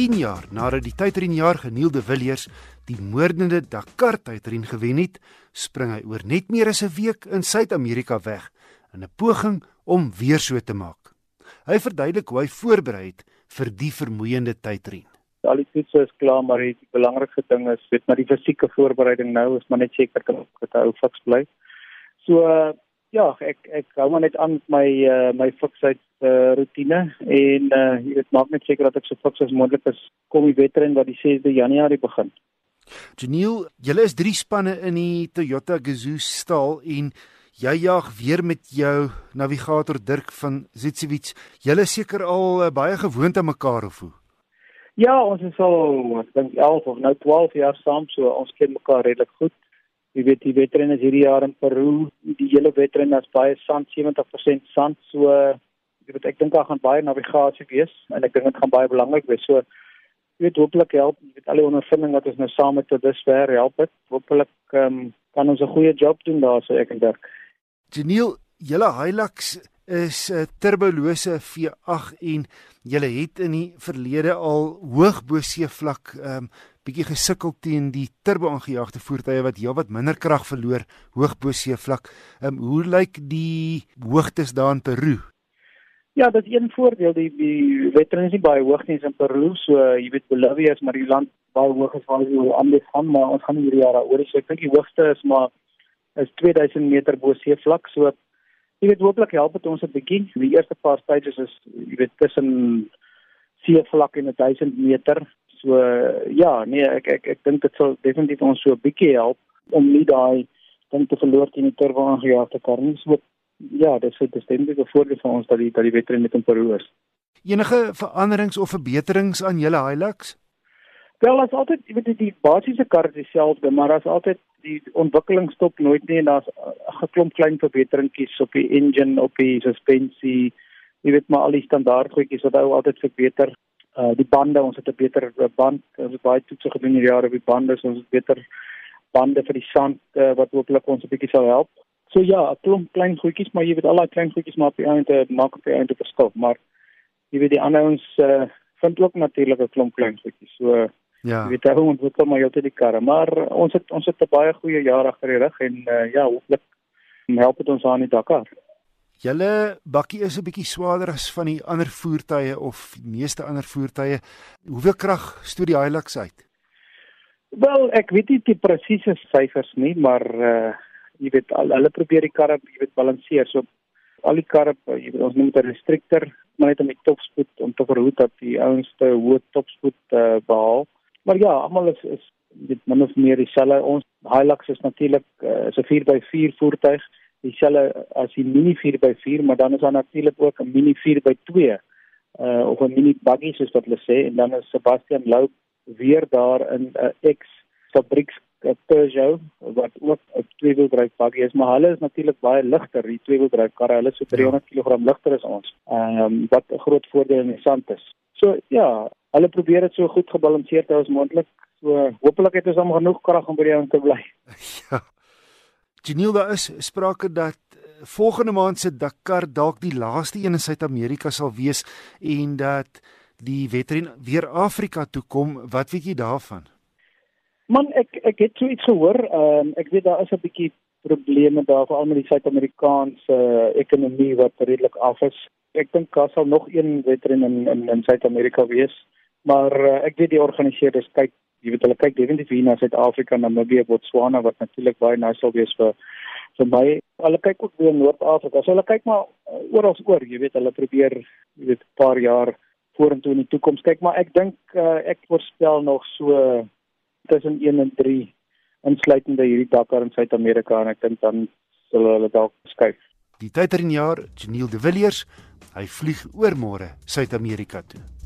10 jaar nadat die tydrenjaer Geniel de Villiers die moordende Dakar tydren gewen het, spring hy oor net meer as 'n week in Suid-Amerika weg in 'n poging om weer so te maak. Hy verduidelik hoe hy voorberei het vir die vermoeiende tydren. Al die toetse is klaar, maar die belangrikste ding is weet maar die fisieke voorbereiding nou is maar net seker dat ek hou fiks bly. So uh, ja, ek ek hou maar net aan met my uh, my fiksheid uh, rotine en uh, jy weet maak net seker dat ek so fiks as moontlik is kom die wedren wat die 6de Januarie begin. Janiel, julle is drie spanne in die Toyota Gazoo stal en jy jag weer met jou navigator Dirk van Zitsewits. Julle seker al uh, baie gewoond aan mekaar of hoe? Ja, ons is al ek dink 11 of nou 12 jaar saam, so ons ken mekaar redelik goed. Jy weet die wedren is hierdie jaar in Peru. Die hele wedren is baie sand, 70% sand. So jy weet ek dink daar gaan baie navigasie wees en ek dink dit gaan baie belangrik wees. So jy weet hopelik help weet al die ondervinding wat ons nou saam met tot dusver help het. Hopelik um, kan ons 'n goeie job doen daar so ek en Dirk. Janiel, julle Hilux is 'n turbolose V8 en julle het in die verlede al hoog bo seevlak um, bietjie gesukkel teen die turbo-aangejaagde voertuie wat heelwat minder krag verloor hoog bo seevlak. Ehm um, hoe lyk die hoogtes daar in Peru? Ja, dit is een voordeel die die wetter is nie baie hoog nie in Peru, so jy weet Bolivia is maar die land baie hoog is waar jy anders gaan, maar ons gaan hierdie jaar oor, so ek dink die hoogste is maar is 2000 meter bo seevlak, so jy weet hooplik help dit ons 'n bietjie. Die eerste paar stages is jy weet tussen seevlak en 1000 meter So ja, nee, ek ek ek dink dit sal definitief ons so 'n bietjie help om nie daai ding te verloor teen die turbo aangejaagde kar nie. So ja, dit sou definitief 'n voordeel vir ons dat die dat die wedren met 'n Peru is. Enige veranderings of verbeterings aan julle Hilux? Wel, as altyd, jy weet die, die basiese kar is dieselfde, maar as altyd die ontwikkeling stop nooit nie en daar's 'n geklomp klein verbeteringkies op die engine, op die suspensie, jy weet maar al die standaard goedjies wat ou altyd verbeter uh die bande ons het 'n beter band ons het baie toetse gedoen hierdie jaar op die bande so ons het beter bande vir die sand uh, wat hopelik ons 'n bietjie sal help. So ja, 'n klomp klein goedjies, maar jy weet al daai klein goedjies maak die einde maak op die einde verskil, maar jy weet die ander ons uh vind ook natuurlik 'n klomp klein goedjies. So ja. Jy weet hoe ons wil maar altyd die karre, maar ons het ons het 'n baie goeie jaar agter die rug en uh ja, hopelik help dit ons aan die Dakar. Julle bakkie is 'n bietjie swaarder as van die ander voertuie of meeste ander voertuie. Hoeveel krag stoot die Hilux uit? Wel, ek weet nie die presiese syfers nie, maar uh jy weet al hulle probeer die karre jy weet balanseer. So al die karre, jy weet ons noem dit 'n restrictor, maar net om die topspoed om te verhoed dat die ouens te hoë topspoed uh, behaal. Maar ja, almal is is dit min of meer dieselfde. Ons Hilux is natuurlik uh, so 4x4 voertuig dieselfde as die mini 4x4, maar dan is daar natuurlik ook 'n mini 4x2 uh of 'n mini buggy soos wat hulle sê en dan is Sebastian Lou weer daar in 'n uh, X fabrieks Peugeot wat ook 'n tweewielbedryf buggy is, maar hulle is natuurlik baie ligter, die tweewielbedryf karre, hulle is so 300 ja. kg ligter as ons. Ehm um, wat 'n groot voordeel in die sand is. So ja, hulle probeer dit so goed gebalanseerd hou as moontlik. So hopelik het ons hom genoeg krag om by die ou te bly. Ja. Geniel daar is sprake dat eh, volgende maand se Dakar dalk die laaste een in Suid-Amerika sal wees en dat die wedren weer Afrika toe kom. Wat weet jy daarvan? Man, ek ek het so iets gehoor. Ehm um, ek weet daar is 'n bietjie probleme daar veral met die Suid-Amerikaanse uh, ekonomie wat redelik af is. Ek dink daar sal nog een wedren in in, in Suid-Amerika wees, maar uh, ek weet die organiseerders kyk jy weet hulle kyk definitief hier na Suid-Afrika, Namibië, Botswana wat natuurlik baie nou sal wees vir vir my. Hulle kyk ook weer Noord-Afrika. So hulle kyk maar uh, oral oor, jy weet hulle probeer jy weet 'n paar jaar vorentoe in die toekoms kyk, maar ek dink uh, ek voorspel nog so tussen 1 en 3 insluitende hierdie Dakar in Suid-Amerika en ek dink dan sal hulle dalk skuif. Die tyd in jaar, Janiel de Villiers, hy vlieg oor môre Suid-Amerika toe.